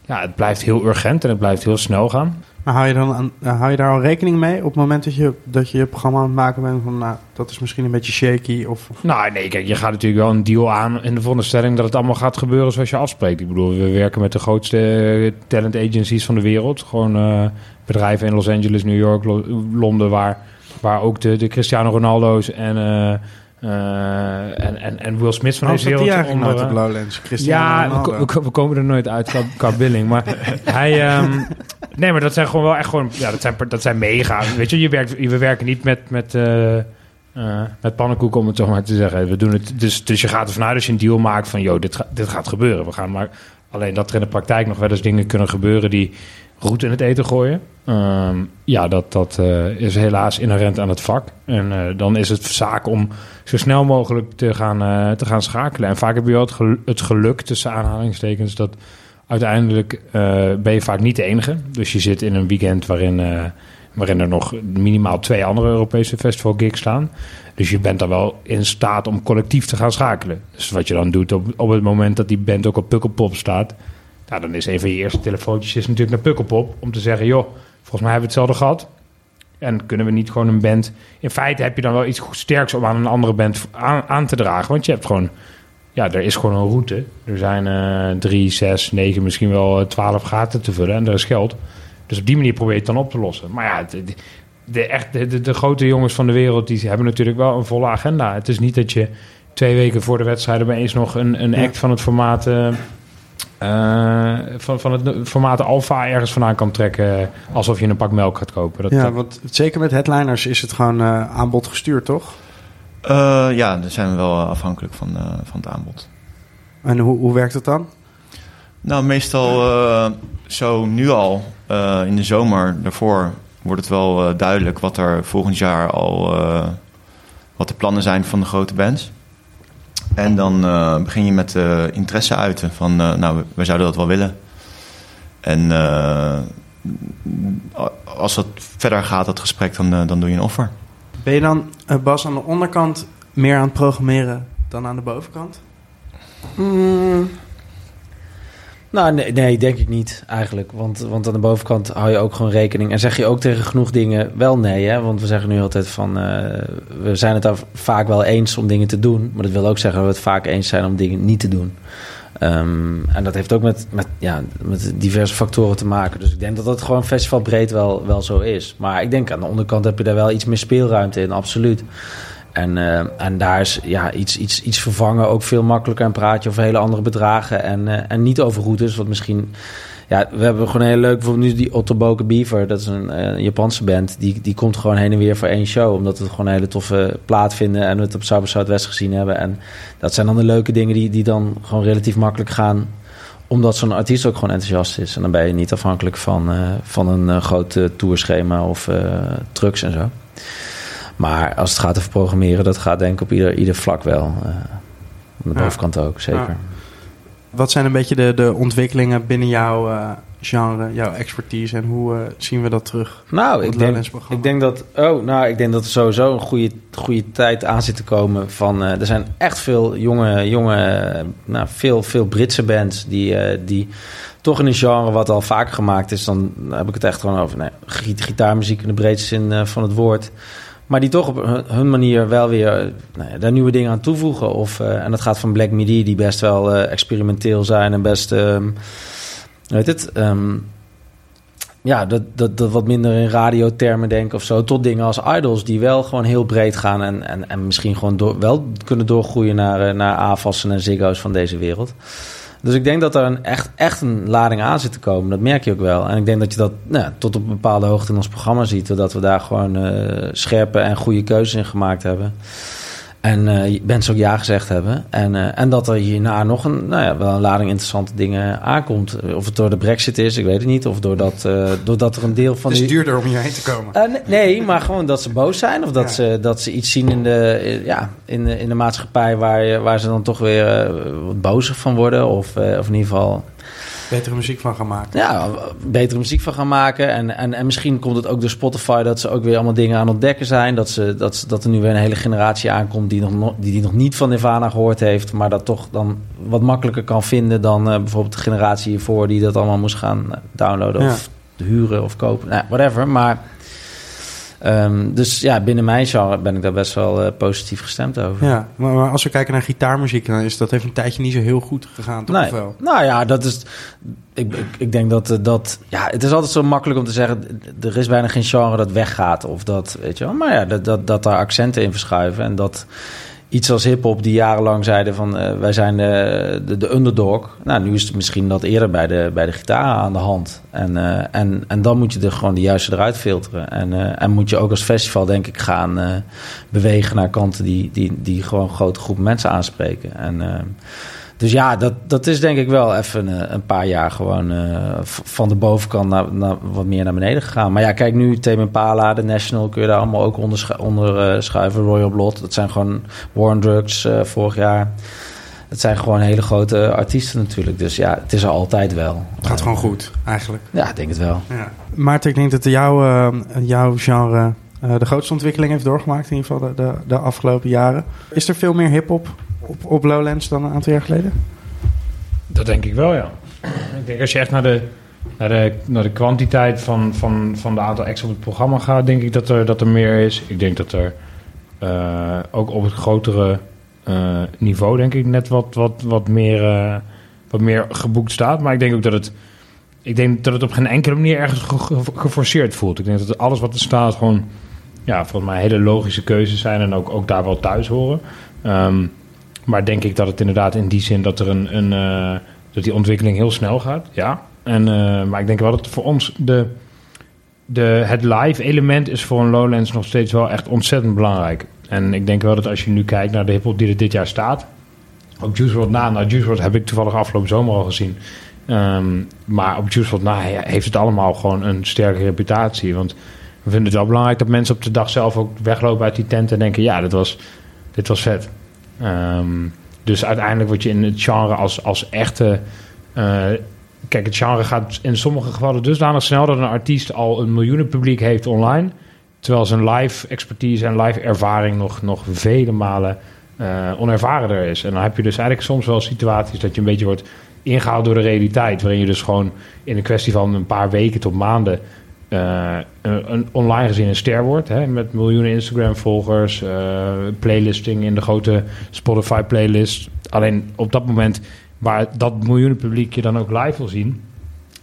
S5: ja, het blijft heel urgent en het blijft heel snel gaan.
S2: Maar hou je, dan aan, eh, hou je daar al rekening mee op het moment dat je, dat je programma aan het maken bent? Van, nou, dat is misschien een beetje shaky. Of,
S5: Nou, nee, kijk, je gaat natuurlijk wel een deal aan in de veronderstelling dat het allemaal gaat gebeuren zoals je afspreekt. Ik bedoel, we werken met de grootste eh, talent agencies van de wereld. Gewoon eh, bedrijven in Los Angeles, New York, Lo- Londen, waar, waar ook de, de Cristiano Ronaldo's en, eh, en, en, en Will Smith van
S2: Waarom
S5: deze wereld
S2: op
S5: onder,
S2: Lowlands?
S5: Ja, we, we ko- we komen er nooit uit qua, qua billing. Maar hij. ehm, nee, maar dat zijn gewoon wel echt gewoon. Ja, dat zijn, dat zijn mega. Weet je, je werkt, we werken niet met. met eh, eh, met pannenkoek, om het zo maar te zeggen. We doen het, dus, dus je gaat ervan uit als je een deal maakt van... joh, dit, ga- dit gaat gebeuren. We gaan maar... Alleen dat er in de praktijk nog wel eens dingen kunnen gebeuren... die roet in het eten gooien. Ehm, ja, dat, dat eh, is helaas inherent aan het vak. En eh, dan is het zaak om zo snel mogelijk te gaan, eh, te gaan schakelen. En vaak heb je wel het, gel- het geluk, tussen aanhalingstekens... dat Uiteindelijk ben je vaak niet de enige. Dus je zit in een weekend waarin, waarin er nog minimaal twee andere Europese festival gigs staan. Dus je bent dan wel in staat om collectief te gaan schakelen. Dus wat je dan doet op, op het moment dat die band ook op Pukkelpop staat... Nou, dan is een van je eerste telefoontjes is natuurlijk naar Pukkelpop... om te zeggen, joh, volgens mij hebben we hetzelfde gehad. En kunnen we niet gewoon een band... In feite heb je dan wel iets sterks om aan een andere band aan, aan te dragen. Want je hebt gewoon... Ja, er is gewoon een route. Er zijn eh, drie, zes, negen, misschien wel eh, twaalf gaten te vullen. En er is geld. Dus op die manier probeer je het dan op te lossen. Maar ja, de, de, echt, de, de, de grote jongens van de wereld... die hebben natuurlijk wel een volle agenda. Het is niet dat je twee weken voor de wedstrijd... opeens nog een, een act van het formaat... eh, eh, van, van het formaat Alpha ergens vandaan kan trekken... alsof je een pak melk gaat kopen. Dat,
S2: Ja, want zeker met headliners is het gewoon eh, aanbod gestuurd, toch?
S3: Eh, ja, daar zijn we wel afhankelijk van, eh, van het aanbod.
S2: En hoe, hoe werkt het dan?
S3: Nou, meestal eh, zo nu al eh, in de zomer daarvoor wordt het wel eh, duidelijk wat er volgend jaar al eh, wat de plannen zijn van de grote bands. En dan eh, begin je met eh, interesse uiten van eh, nou, we zouden dat wel willen. En eh, als dat verder gaat, dat gesprek, dan, dan doe je een offer.
S2: Ben je dan, Bas, aan de onderkant meer aan het programmeren dan aan de bovenkant?
S4: Mm. Nou, nee, denk ik niet eigenlijk. Want, want aan de bovenkant hou je ook gewoon rekening. En zeg je ook tegen genoeg dingen wel nee. Hè? Want we zeggen nu altijd van... eh, we zijn het daar vaak wel eens om dingen te doen. Maar dat wil ook zeggen dat we het vaak eens zijn om dingen niet te doen. Ehm, en dat heeft ook met, met, ja, met diverse factoren te maken. Dus ik denk dat dat gewoon festivalbreed wel, wel zo is. Maar ik denk aan de onderkant heb je daar wel iets meer speelruimte in, absoluut. En, eh, en daar is ja, iets, iets, iets vervangen ook veel makkelijker. En praat je over hele andere bedragen en, eh, en niet over routes. Wat misschien... Ja, we hebben gewoon heel leuk... Bijvoorbeeld nu die Ottoboke Beaver. Dat is een eh, Japanse band. Die, die komt gewoon heen en weer voor één show. Omdat we het gewoon een hele toffe plaat vinden. En we het op Southwest gezien hebben. En dat zijn dan de leuke dingen die, die dan gewoon relatief makkelijk gaan omdat zo'n artiest ook gewoon enthousiast is. En dan ben je niet afhankelijk van, van een groot tourschema of trucks en zo. Maar als het gaat over programmeren, dat gaat denk ik op ieder, ieder vlak wel. eh aan de bovenkant ook, zeker.
S2: Wat zijn een beetje de, de ontwikkelingen binnen jouw eh, genre, jouw expertise en hoe eh, zien we dat terug?
S4: Nou,
S2: op
S4: ik
S2: het
S4: denk, ik denk dat. Oh, nou, ik denk dat er sowieso een goede, goede tijd aan zit te komen. Van, er zijn echt veel jonge, jonge nou, veel, veel Britse bands die, die toch in een genre wat al vaker gemaakt is. Dan heb ik het echt gewoon over nee, gi- gitaarmuziek in de breedste zin van het woord. Maar die toch op hun, manier wel weer eh, nou ja, daar nieuwe dingen aan toevoegen. Of, eh, en dat gaat van Black Midi, die best wel eh, experimenteel zijn en best. ehm, weet het? ehm, ja, dat, dat, dat wat minder in radiotermen denken of zo. Tot dingen als idols die wel gewoon heel breed gaan. En, en, en misschien gewoon door, wel kunnen doorgroeien naar, naar en Ziggo's van deze wereld. Dus ik denk dat er een echt, echt een lading aan zit te komen. Dat merk je ook wel. En ik denk dat je dat nou, tot op een bepaalde hoogte in ons programma ziet. Dat we daar gewoon eh, scherpe en goede keuzes in gemaakt hebben. En eh mensen ook ja gezegd hebben. En, eh, en dat er hierna nog een, nou ja, wel een lading interessante dingen aankomt. Of het door de brexit is, ik weet het niet. Of doordat, eh, doordat er een deel van
S2: het is
S4: die...
S2: duurder om hierheen te komen.
S4: Nee, maar gewoon dat ze boos zijn. Of dat,
S2: Ja.
S4: ze, dat ze iets zien in de, eh, ja, in de, in de maatschappij waar, waar ze dan toch weer wat bozer van worden. Of, of in ieder geval
S2: Betere muziek van gaan maken.
S4: ja, betere muziek van gaan maken. En, en, en misschien komt het ook door Spotify dat ze ook weer allemaal dingen aan het ontdekken zijn. Dat, ze, dat, ze- dat er nu weer een hele generatie aankomt die nog, no- die, die nog niet van Nirvana gehoord heeft. Maar dat toch dan wat makkelijker kan vinden dan eh, bijvoorbeeld de generatie hiervoor die dat allemaal moest gaan eh, downloaden
S2: Ja.
S4: of huren of kopen. Nou, whatever. Maar ehm, dus ja, binnen mijn genre ben ik daar best wel eh, positief gestemd over.
S2: Ja, maar, maar als we kijken naar gitaarmuziek, dan is dat even een tijdje niet zo heel goed gegaan, toch?
S4: Nee.
S2: Wel?
S4: Nou ja, dat is. Ik, ik, ik denk dat, eh, dat. Ja, het is altijd zo makkelijk om te zeggen. Er is bijna geen genre dat weggaat. Of dat. Weet je wel. Maar ja, dat, dat, dat daar accenten in verschuiven. En dat iets als hip-hop die jarenlang zeiden van. eh, wij zijn de, de, de underdog. Nou, nu is het misschien dat eerder bij de, bij de gitaar aan de hand. En, eh, en, en dan moet je er gewoon de juiste eruit filteren. En, eh, en moet je ook als festival, denk ik, gaan bewegen naar kanten die, die, die gewoon grote groepen mensen aanspreken. En. Eh, dus ja, dat, dat is denk ik wel even een, een paar jaar gewoon eh, van de bovenkant naar, naar wat meer naar beneden gegaan. Maar ja, kijk nu, Tame Impala, de National, kun je daar allemaal ook onder, onder eh, schuiven. Royal Blood, dat zijn gewoon War on Drugs eh, vorig jaar. het zijn gewoon hele grote artiesten natuurlijk. Dus ja, het is er altijd wel.
S2: Het gaat gewoon goed, eigenlijk.
S4: Ja, ik denk het wel.
S2: Ja. Maarten, ik denk dat jouw, jouw genre de grootste ontwikkeling heeft doorgemaakt, in ieder geval de, de, de afgelopen jaren. Is er veel meer hip-hop op, Lowlands dan een aantal jaar geleden?
S5: Dat denk ik wel, ja. Ik denk als je echt naar de, naar de, naar de kwantiteit van, van, van de aantal acts op het programma gaat, denk ik dat er, dat er meer is. Ik denk dat er uh, ook op het grotere uh, niveau, denk ik, net wat, wat, wat, meer, uh, wat meer geboekt staat. Maar ik denk ook dat het, ik denk dat het op geen enkele manier ergens ge ge geforceerd voelt. Ik denk dat alles wat er staat gewoon, ja, volgens mij hele logische keuzes zijn en ook, ook daar wel thuis horen. Um, maar denk ik dat het inderdaad in die zin dat er een, een uh, dat die ontwikkeling heel snel gaat. Ja. En, uh, maar ik denk wel dat voor ons de, de, het live element is voor een Lowlands nog steeds wel echt ontzettend belangrijk. En ik denk wel dat als je nu kijkt naar de hiphop die er dit jaar staat. Op Juice WRLD na. Nou, Juice WRLD heb ik toevallig afgelopen zomer al gezien. Um, maar op Juice WRLD na heeft het allemaal gewoon een sterke reputatie. Want we vinden het wel belangrijk dat mensen op de dag zelf ook weglopen uit die tent en denken: ja, dit was, dit was vet. Um, dus uiteindelijk word je in het genre als, als echte. Uh, kijk, het genre gaat in sommige gevallen dusdanig snel dat een artiest al een miljoenen publiek heeft online. Terwijl zijn live expertise en live ervaring nog, nog vele malen uh, is. En dan heb je dus eigenlijk soms wel situaties dat je een beetje wordt ingehaald door de realiteit. Waarin je dus gewoon in een kwestie van een paar weken tot maanden uh, een, een, online gezien een ster wordt. Hè, met miljoenen Instagram-volgers, uh, playlisting in de grote Spotify-playlist. Alleen op dat moment waar dat miljoenen publiek je dan ook live wil zien...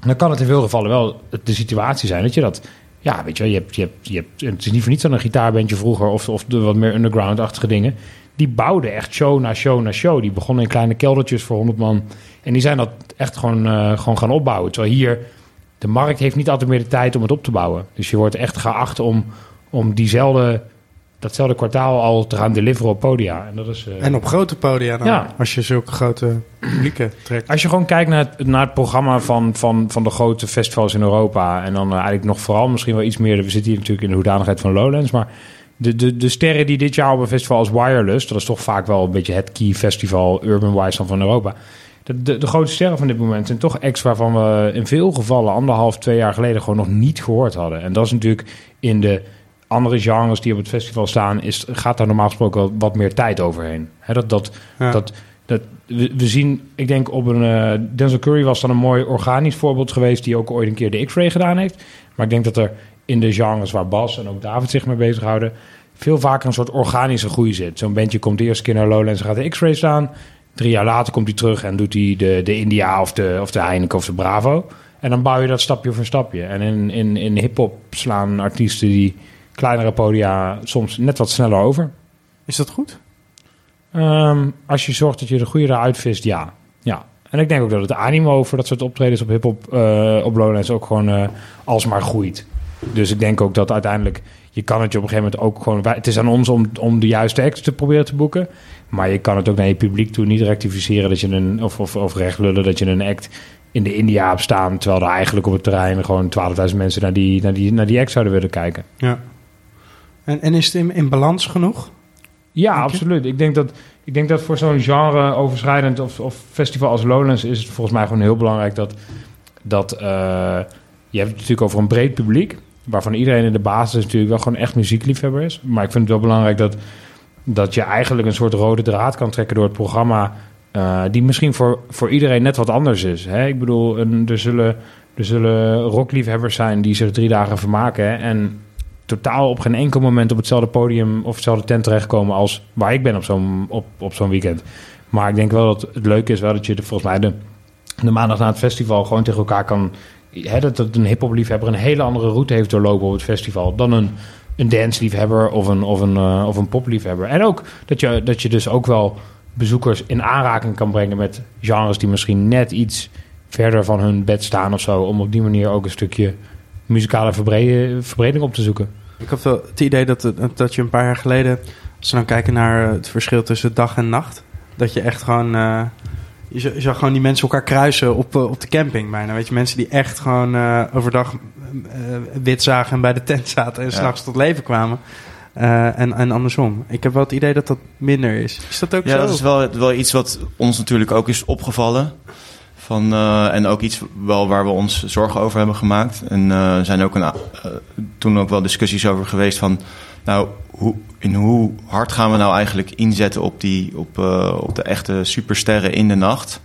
S5: dan kan het in veel gevallen wel de situatie zijn dat je dat... Ja, weet je je hebt, je hebt, je hebt, het is niet voor niets dan een gitaarbandje vroeger... of, of de wat meer underground-achtige dingen. Die bouwden echt show na show na show. Die begonnen in kleine keldertjes voor 100 man. En die zijn dat echt gewoon, uh, gewoon gaan opbouwen. Terwijl hier de markt heeft niet altijd meer de tijd om het op te bouwen. Dus je wordt echt geacht om, om diezelfde, datzelfde kwartaal al te gaan deliveren op podia. En, dat is, uh,
S2: en op grote podia dan, ja. als je zulke grote publieken trekt.
S5: Als je gewoon kijkt naar het, naar het programma van, van, van de grote festivals in Europa... en dan uh, eigenlijk nog vooral misschien wel iets meer... we zitten hier natuurlijk in de hoedanigheid van Lowlands... maar de, de, de sterren die dit jaar op een festival als Wireless... dat is toch vaak wel een beetje het key festival urban-wise van Europa... De, de, de, grote sterren van dit moment zijn toch acts waarvan we in veel gevallen anderhalf, twee jaar geleden gewoon nog niet gehoord hadden. En dat is natuurlijk in de andere genres die op het festival staan, is, gaat daar normaal gesproken wel wat meer tijd overheen. He, dat, dat, ja. dat, dat, we, we, zien, ik denk op een. Uh, Denzel Curry was dan een mooi organisch voorbeeld geweest, die ook ooit een keer de X-ray gedaan heeft. Maar ik denk dat er in de genres waar Bas en ook David zich mee bezighouden, veel vaker een soort organische groei zit. Zo'n bandje komt de eerste keer naar Lowlands en gaat de X-ray staan. Drie jaar later komt hij terug en doet hij de, de India of de, of de Heineken of de Bravo. En dan bouw je dat stapje voor stapje. En in, in, in hip-hop slaan artiesten die kleinere podia soms net wat sneller over.
S2: Is dat goed?
S5: Um, als je zorgt dat je de goede eruit vist, ja. ja. En ik denk ook dat het animo voor dat soort optredens op hip-hop uh, op Lowlands ook gewoon uh, alsmaar groeit. Dus ik denk ook dat uiteindelijk je kan het je op een gegeven moment ook gewoon. Het is aan ons om, om de juiste acts te proberen te boeken. Maar je kan het ook naar je publiek toe niet rectificeren dat je een. Of, of, of recht lullen dat je een act in de India hebt staan. Terwijl er eigenlijk op het terrein gewoon 12.000 mensen naar die, naar, die, naar die act zouden willen kijken.
S2: Ja. En, en is het in, in balans genoeg?
S5: Ja, absoluut. Ik denk dat, ik denk dat voor zo'n genre overschrijdend of, of festival als Lowlands is het volgens mij gewoon heel belangrijk dat. dat uh, je hebt het natuurlijk over een breed publiek waarvan iedereen in de basis natuurlijk wel gewoon echt muziekliefhebber is. Maar ik vind het wel belangrijk dat, dat je eigenlijk een soort rode draad kan trekken door het programma. Uh, die misschien voor, voor iedereen net wat anders is. Hè? Ik bedoel, er, zullen, er zullen rockliefhebbers zijn die zich drie dagen vermaken. En totaal op geen enkel moment op hetzelfde podium of hetzelfde tent terechtkomen als waar ik ben op zo'n op, op zo'n weekend. Maar ik denk wel dat het leuke is wel dat je de, volgens mij de, de maandag na het festival gewoon tegen elkaar kan dat, dat een hip-hop liefhebber een hele andere route heeft doorlopen op het festival dan een, een dance liefhebber of een, of een, uh, of een pop liefhebber. En ook dat je, dat je dus ook wel bezoekers in aanraking kan brengen met genres die misschien net iets verder van hun bed staan of zo. Om op die manier ook een stukje muzikale verbreding op te zoeken.
S2: Ik heb wel het idee dat, dat je een paar jaar geleden, als we dan kijken naar het verschil tussen dag en nacht, dat je echt gewoon. Uh, je zag, je zag, gewoon die mensen elkaar kruisen op, op de camping bijna. Weet je, mensen die echt gewoon uh, overdag uh, wit zagen en bij de tent zaten en ja. s'nachts tot leven kwamen. Eh, en, en andersom. Ik heb wel het idee dat dat minder is. Is dat ook
S3: Ja,
S2: zo?
S3: dat is wel, wel iets wat ons natuurlijk ook is opgevallen. Van, eh, en ook iets wel waar we ons zorgen over hebben gemaakt. En eh, er zijn ook een, eh, toen ook wel discussies over geweest van... Nou, hoe, in hoe hard gaan we nou eigenlijk inzetten op, die, op, eh, op de echte supersterren in de nacht?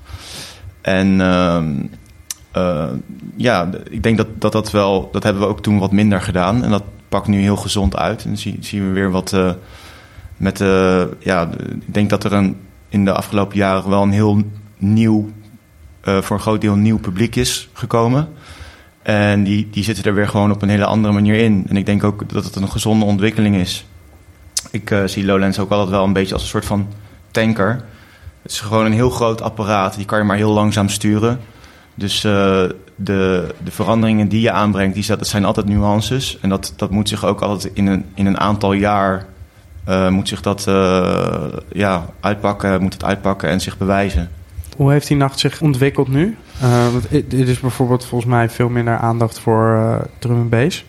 S3: En ehm, eh, ja, ik denk dat, dat dat wel... Dat hebben we ook toen wat minder gedaan. En dat pakt nu heel gezond uit. En dan zie, zien we weer wat... eh, met de, ja, ik denk dat er een, in de afgelopen jaren wel een heel nieuw, voor een groot deel nieuw publiek is gekomen. En die, die zitten er weer gewoon op een hele andere manier in. En ik denk ook dat het een gezonde ontwikkeling is. Ik eh, zie Lowlands ook altijd wel een beetje als een soort van tanker. Het is gewoon een heel groot apparaat, die kan je maar heel langzaam sturen. Dus eh, de, de veranderingen die je aanbrengt, die, dat zijn altijd nuances. En dat, dat moet zich ook altijd in een, in een aantal jaar eh, moet zich dat ja, uitpakken, moet het uitpakken en zich bewijzen.
S2: Hoe heeft die nacht zich ontwikkeld nu? Eh, i- dit is bijvoorbeeld volgens mij veel minder aandacht voor eh, drum en bass.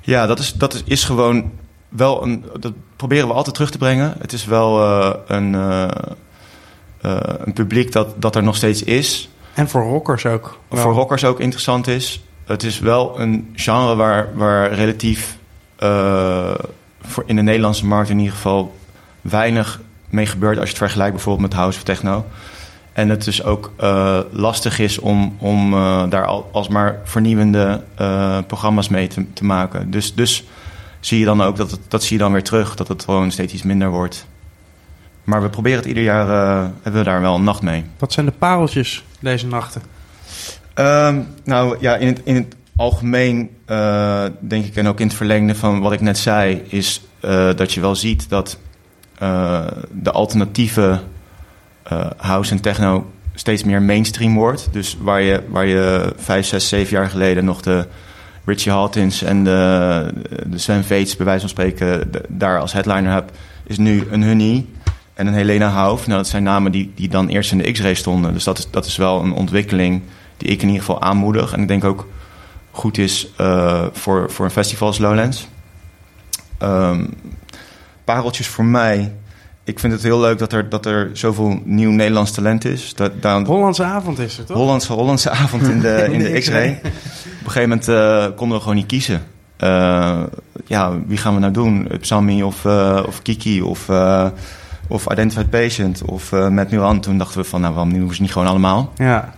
S3: Ja, dat is, dat is, is gewoon wel een. Dat proberen we altijd terug te brengen. Het is wel eh, een, eh, eh, een publiek dat, dat er nog steeds is.
S2: En voor rockers ook. wel.
S3: Voor rockers ook interessant is. Het is wel een genre waar, waar relatief eh, voor in de Nederlandse markt in ieder geval weinig mee gebeurt als je het vergelijkt bijvoorbeeld met house of techno. En het dus ook eh, lastig is om, om eh, daar al, alsmaar vernieuwende eh, programma's mee te, te maken. Dus, dus zie je dan ook dat het, dat zie je dan weer terug, dat het gewoon steeds iets minder wordt. Maar we proberen het ieder jaar, hebben we daar wel een nacht mee.
S2: Wat zijn de pareltjes deze nachten?
S3: Ehm, nou ja, in het, in het algemeen denk ik, en ook in het verlengde van wat ik net zei, is dat je wel ziet dat de alternatieve eh, house en techno steeds meer mainstream wordt. Dus waar je, waar je vijf, zes, zeven jaar geleden nog de Richie Hawtins en de, de Sven Veets, bij wijze van spreken, daar als headliner hebt, is nu een Honey en een Helena Hauf. Nou, dat zijn namen die, die dan eerst in de X-ray stonden. Dus dat is, dat is wel een ontwikkeling die ik in ieder geval aanmoedig. En ik denk ook goed is eh, voor, voor een festival als Lowlands. Ehm, pareltjes voor mij. Ik vind het heel leuk dat er, dat er zoveel nieuw Nederlands talent is. Dat, daar,
S2: Hollandse avond is het, toch?
S3: Hollandse, Hollandse avond in de, in de X-ray. Op een gegeven moment eh, konden we gewoon niet kiezen. Eh, ja, wie gaan we nou doen? Sammy of, eh, of Kiki of, of Identified Patient of Matt Milan. Toen dachten we van, nou waarom doen we ze niet gewoon allemaal?
S2: Ja.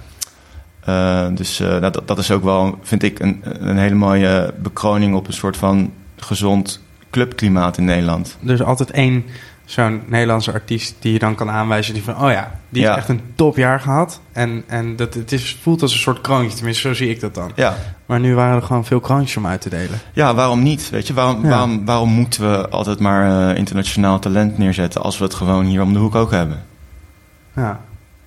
S3: Dus eh, dat, dat is ook wel, vind ik, een, een hele mooie bekroning op een soort van gezond clubklimaat in Nederland.
S2: Dus altijd één zo'n Nederlandse artiest die je dan kan aanwijzen. Die van, oh ja, die
S3: Ja.
S2: heeft echt een topjaar gehad. En, en dat, het is, voelt als een soort kroontje. Tenminste, zo zie ik dat dan.
S3: Ja,
S2: Maar nu waren er gewoon veel kroontjes om uit te delen.
S3: ja waarom niet? Weet je, waarom,
S2: Ja.
S3: waarom, waarom moeten we altijd maar eh, internationaal talent neerzetten als we het gewoon hier om de hoek ook hebben?
S2: Ja. Het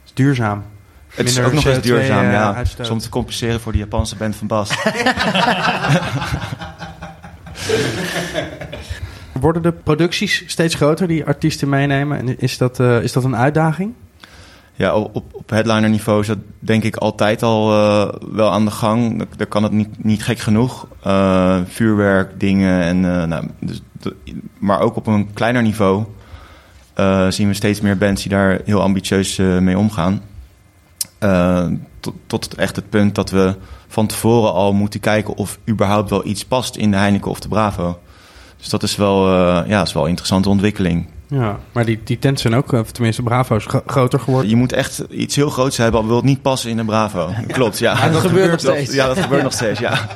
S2: is duurzaam.
S3: Het is ook nog eens
S2: CO2,
S3: duurzaam,
S2: eh,
S3: ja.
S2: uitstoot.
S3: Om te compenseren voor die Japanse band van Bas.
S2: Worden de producties steeds groter die artiesten meenemen? En is dat, eh, is dat een uitdaging?
S3: Ja, op, op- headliner niveau is dat denk ik altijd al eh, wel aan de gang. Daar- kan het niet, niet gek genoeg. Eh, vuurwerk, dingen. En, nou, dus, maar ook op een kleiner niveau zien we steeds meer bands die daar heel ambitieus mee omgaan. Tot echt het punt dat we van tevoren al moeten kijken of überhaupt wel iets past in de Heineken of de Bravo. Dus dat is wel, eh, ja, is wel een interessante ontwikkeling.
S2: Ja. Maar die, die tenten zijn ook, of tenminste Bravo's, gro- groter geworden.
S3: Je moet echt iets heel groots hebben, al wil het niet passen in een Bravo. Klopt, ja.
S4: Maar dat gebeurt nog
S3: Dat-
S4: steeds.
S3: Ja, dat gebeurt nog steeds, ja.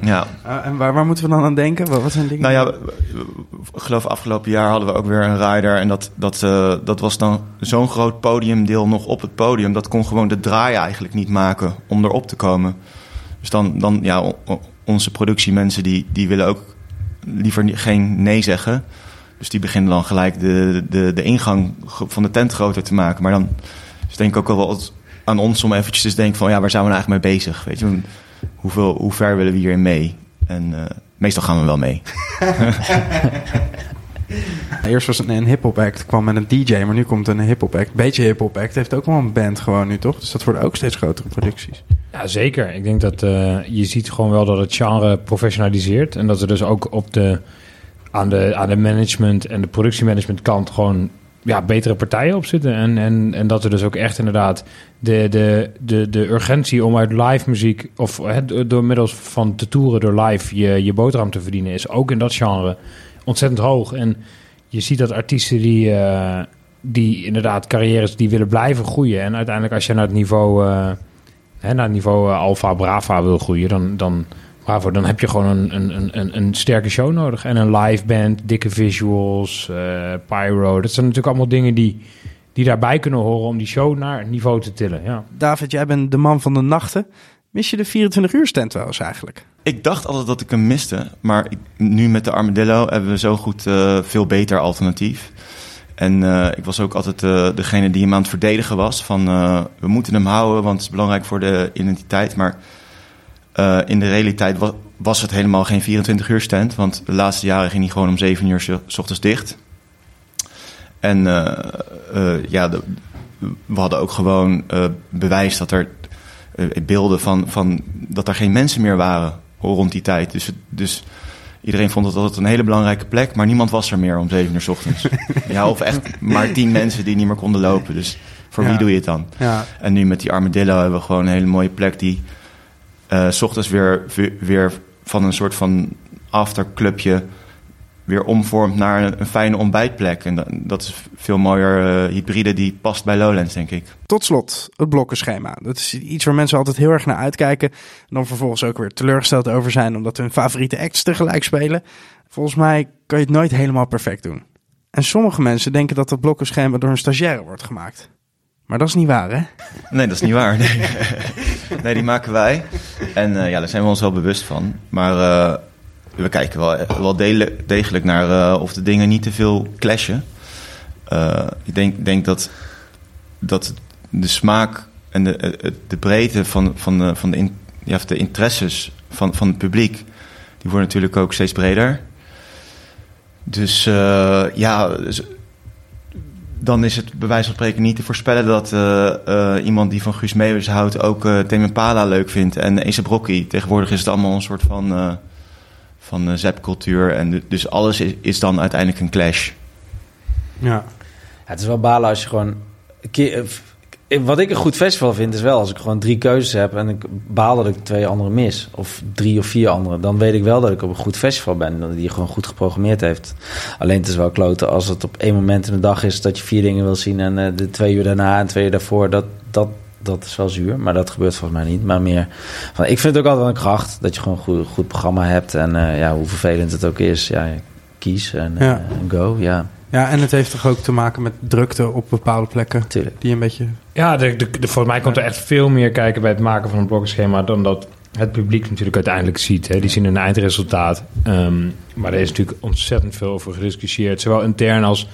S3: Ja,
S2: Ah, en waar, waar moeten we dan aan denken? Wat, wat zijn dingen?
S3: nou ja, ik geloof afgelopen jaar hadden we ook weer een rider. En dat, dat, eh, dat was dan zo'n groot podiumdeel nog op het podium. Dat kon gewoon de draai eigenlijk niet maken om erop te komen. Dus dan, dan ja, onze productiemensen die, die willen ook liever geen nee zeggen. Dus die beginnen dan gelijk de, de, de ingang van de tent groter te maken. Maar dan is denk ik ook wel wat aan ons om eventjes te denken van... ja, waar zijn we nou eigenlijk mee bezig? Weet je, hoeveel, hoe ver willen we hierin mee? En eh, meestal gaan we wel mee.
S2: Eerst was het een, een hip-hop act, kwam met een DJ, maar nu komt een hip-hop act. Beetje hip-hop act heeft ook wel een band gewoon nu, toch? Dus dat worden ook steeds grotere producties.
S5: Ja, zeker. Ik denk dat uh, je ziet gewoon wel dat het genre professionaliseert. En dat er dus ook op de, aan, de, aan de management en de productiemanagement kant gewoon ja, betere partijen op zitten. En, en, en dat er dus ook echt inderdaad de, de, de, de urgentie om uit live muziek of door middels van te toeren door live je, je boterham te verdienen is ook in dat genre ontzettend hoog. En je ziet dat artiesten die, uh, die inderdaad carrières die willen blijven groeien. En uiteindelijk als je naar het niveau, uh, hè, naar het niveau uh, Alpha Brava wil groeien, dan, dan, bravo, dan heb je gewoon een, een, een, een sterke show nodig. En een live band, dikke visuals, pyro. Dat zijn natuurlijk allemaal dingen die, die daarbij kunnen horen om die show naar niveau te tillen. Ja.
S2: David, jij bent de man van de nachten. Mis je de 24 uur stand wel eens eigenlijk?
S3: Ik dacht altijd dat ik hem miste. Maar ik, nu met de Armadillo hebben we zo goed uh, veel beter alternatief. En uh, ik was ook altijd uh, degene die hem aan het verdedigen was. Van we moeten hem houden, want het is belangrijk voor de identiteit. Maar in de realiteit was, was, het helemaal geen 24 uur stand. Want de laatste jaren ging hij gewoon om 7 uur s ochtends dicht. En ja, de, we hadden ook gewoon bewijs dat er beelden van, van dat er geen mensen meer waren rond die tijd. Dus, dus iedereen vond het altijd een hele belangrijke plek, maar niemand was er meer om zeven uur s ochtends. ja, of echt maar tien mensen die niet meer konden lopen. Dus voor wie doe je het dan?
S2: Ja.
S3: En nu met die Armadillo hebben we gewoon een hele mooie plek die uh, s ochtends weer, weer van een soort van afterclubje weer omvormt naar een, een, fijne ontbijtplek. En dat, dat is veel mooier uh, hybride die past bij Lowlands, denk ik.
S2: Tot slot, het blokkenschema. Dat is iets waar mensen altijd heel erg naar uitkijken. En dan vervolgens ook weer teleurgesteld over zijn omdat hun favoriete acts tegelijk spelen. Volgens mij kan je het nooit helemaal perfect doen. En sommige mensen denken dat het blokkenschema door een stagiaire wordt gemaakt. Maar dat is niet waar, hè?
S3: Nee, dat is niet waar. Nee, nee die maken wij. En uh, ja, daar zijn we ons wel bewust van. Maar uh, we kijken wel, wel degelijk naar uh, of de dingen niet te veel clashen. Uh, ik denk, denk dat, dat de smaak en de, de breedte van, van, de, van de, ja, de interesses van, van het publiek, die worden natuurlijk ook steeds breder. Dus ja, dus, dan is het bij wijze van spreken niet te voorspellen dat iemand die van Guus Meeuwis houdt ook uh, Tame leuk vindt en Ace Brokkie. Tegenwoordig is het allemaal een soort van van uh, zapcultuur. En dus alles is, is, dan uiteindelijk een clash.
S2: Ja.
S4: ja. Het is wel balen als je gewoon... Keer, wat ik een goed festival vind is wel als ik gewoon drie keuzes heb... en ik baal dat ik twee andere mis. Of drie of vier andere. Dan weet ik wel dat ik op een goed festival ben. Die gewoon goed geprogrammeerd heeft. Alleen het is wel kloten als het op één moment in de dag is... dat je vier dingen wil zien en uh, de twee uur daarna en twee uur daarvoor... dat, dat, dat is wel zuur, maar dat gebeurt volgens mij niet. Maar meer van, ik vind het ook altijd een kracht dat je gewoon een goed, goed programma hebt. En uh, ja, hoe vervelend het ook is, ja, kies en,
S2: ja.
S4: en go, ja.
S2: Ja, en het heeft toch ook te maken met drukte op bepaalde plekken.
S4: Tuurlijk.
S2: Die een beetje...
S5: Ja, de, de, de, volgens mij komt er echt veel meer kijken bij het maken van een blokkenschema... dan dat het publiek natuurlijk uiteindelijk ziet. Hè. Die zien een eindresultaat. Um, maar er is natuurlijk ontzettend veel over gediscussieerd. Zowel intern als,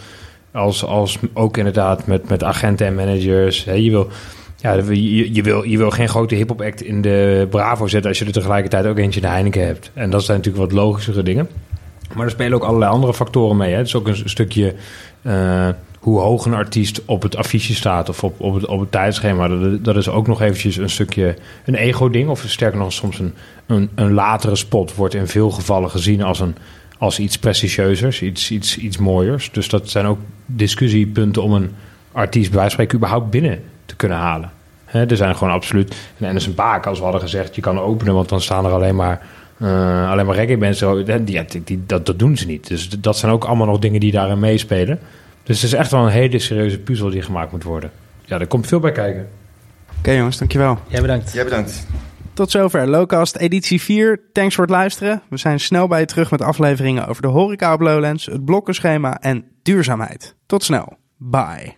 S5: als, als ook inderdaad met, met agenten en managers. Hè. Je wil ja, je, je, wil, je wil geen grote hip-hop act in de Bravo zetten als je er tegelijkertijd ook eentje in de Heineken hebt. En dat zijn natuurlijk wat logischere dingen. Maar er spelen ook allerlei andere factoren mee. Hè. Het is ook een stukje uh, hoe hoog een artiest op het affiche staat of op, op, het, op het tijdschema. Dat, dat is ook nog eventjes een stukje een ego-ding. Of sterker nog, soms een, een, een latere spot wordt in veel gevallen gezien als, een, als iets prestigieuzers, iets, iets, iets mooiers. Dus dat zijn ook discussiepunten om een artiest bij wijze van spreken überhaupt binnen te kunnen halen. He, er zijn gewoon absoluut. En is een Baak, als we hadden gezegd, je kan openen, want dan staan er alleen maar. Uh, alleen maar reggae mensen, die, die, dat, dat doen ze niet. Dus dat zijn ook allemaal nog dingen die daarin meespelen. Dus het is echt wel een hele serieuze puzzel die gemaakt moet worden. Ja, er komt veel bij kijken.
S2: Oké okay, jongens, dankjewel.
S4: Jij bedankt.
S3: Jij bedankt.
S2: Tot zover Lowcast editie 4. Thanks voor het luisteren. We zijn snel bij je terug met afleveringen over de horeca op Lowlands, het blokkenschema en duurzaamheid. Tot snel. Bye.